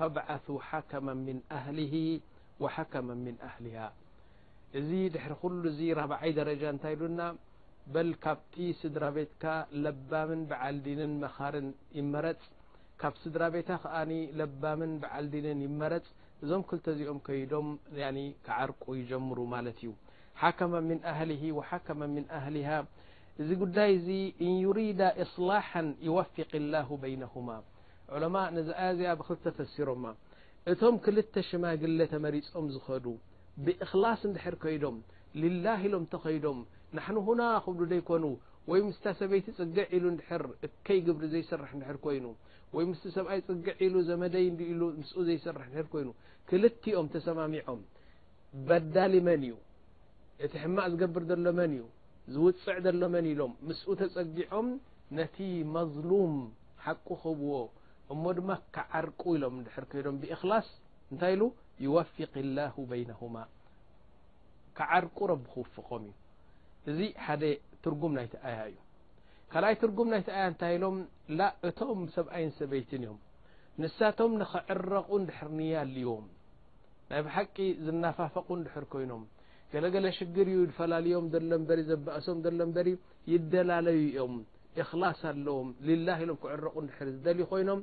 فابعثوا حكما من أهله وحكما من أهلها ዚ دحر ل ربع درج بل كبت سدر ቤتك لبم بعلدن مر يرፅ سر ቤت بم بعلدن يمرፅ ዞم لኦم يم عرق يجمر حكما من اهله وحكما من اهلها ن يريد اصلاحا يوفق الله بينهم ዑሎማ ነዚ ኣያዚያ ብክል ተፈሲሮማ እቶም ክልተ ሽማግለ ተመሪፆም ዝኸዱ ብእክላስ እንድሕር ከይዶም ሊላ ኢሎም እተኸይዶም ናሕን ሁና ክብሉ ደይኮኑ ወይ ምስታ ሰበይቲ ፅግዕ ኢሉ ድር እከይ ግብሪ ዘይስራሕ ድር ኮይኑ ወይ ምስ ሰብኣይ ፅግዕ ኢሉ ዘመደይ ዲ ኢሉ ምስ ዘይሰራ ር ኮይኑ ክልቲኦም ተሰማሚዖም በዳሊ መን እዩ እቲ ሕማቅ ዝገብር ዘሎ መን እዩ ዝውፅዕ ዘሎ መን ኢሎም ምስኡ ተፀጊዖም ነቲ መظሉም ሓቁ ክብዎ እሞ ድማ ክዓርቁ ኢሎም ድር ኮይዶም ብخላስ እንታይ ኢ يوፊق الላه بይنهማ ክዓርቁ ረቢ ክውፍቆም እዩ እዚ ሓደ ትርጉም ናይቲ ያ እዩ ካኣይ ትርጉም ናይቲ ያ እንታይ ኢሎም እቶም ሰብኣይን ሰበይትን እዮም ንሳቶም ንክዕረቁ ድር ያ ኣልዎም ናይ ብሓቂ ዝናፋፈቁ ድር ኮይኖም ገለገለ ሽግር ዩ ፈላለዮም ሎ በ ዘእሶም ሎ በሪ ይደላለዩ እዮም እخላስ ኣለዎም ላ ኢሎም ክዕረቁ ድ ዝደል ኮይኖም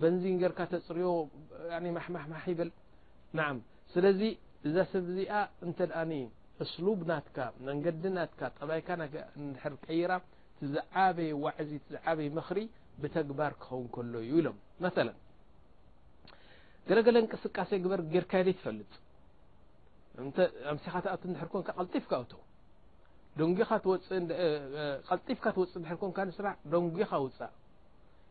በንዚን ጌርካ ተፅሪዮ ማሕማሕማሕ ይበል ና ስለዚ እዛ ሰብ ዚኣ እንተ ኣ እስሉብ ናትካ መንገዲ ናት ጠባይካ ድር ቀይራ ትዝዓበየ ዋዕዚ ትዝዓበይ መክሪ ብተግባር ክኸውን ከሎ እዩ ኢሎም መث ገለገለ እንቅስቃሴ ግበር ጌርካየ ደ ትፈልጥ ኣምሲኻትኣ ሕርኮን ልጢፍካ ኣቶ ደንልጢፍካ ትወፅ ርኮን ስራሕ ደንጎኻ ውፃእ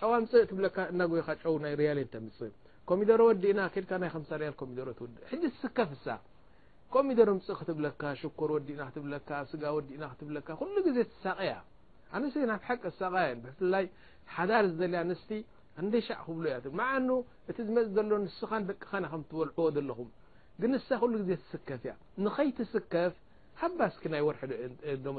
ዋ ፅእ ው ይ ፅእ ኮሚ ዲና ሚ ከፍ ሚሮ ፅእ ብ ዲና ስ ና ዜ ሳቀያ ቀ ቀ ዳር ክብሎ እ ዝፅ ስኻ ደቅ ልዕዎ ኹ ዜ ፍ ከይትከፍ ስ ይ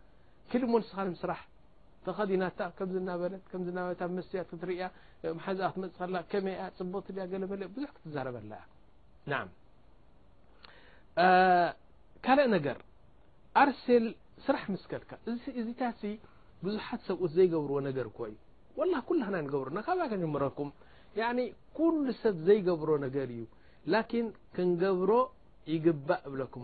ስራح ተዲና ፅ ፅ ዙح ትرب ر س ስራح ስት ዚታ ብዙحት ሰብ ዘብرዎ ر ዩ وه ل ረك كل ሰብ ዘقر ر ዩ لن كንقብر يقእ كም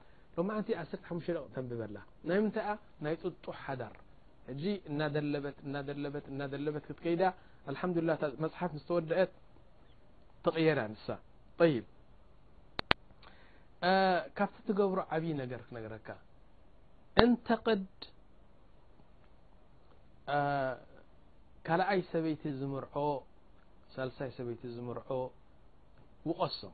1ተ ቕ ተንብበላ ናይ ምታይ ናይ ጡጡ ሓዳር ናበ ለበት ትዳ لحላሓፍ ወድአት ተየርያ ንሳ ካብቲ ትብሮ عብይ ነር ነረ እንተقድ ካይ ሰበይቲ ዝምር ሰሳይ ሰበይቲ ዝር وቀሶም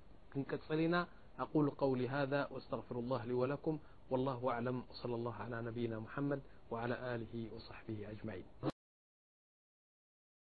نكصلنا أقول قولي هذا واستغفر الله لي و لكم والله أعلم وصلى الله على نبينا محمد وعلى آله وصحبه أجمعين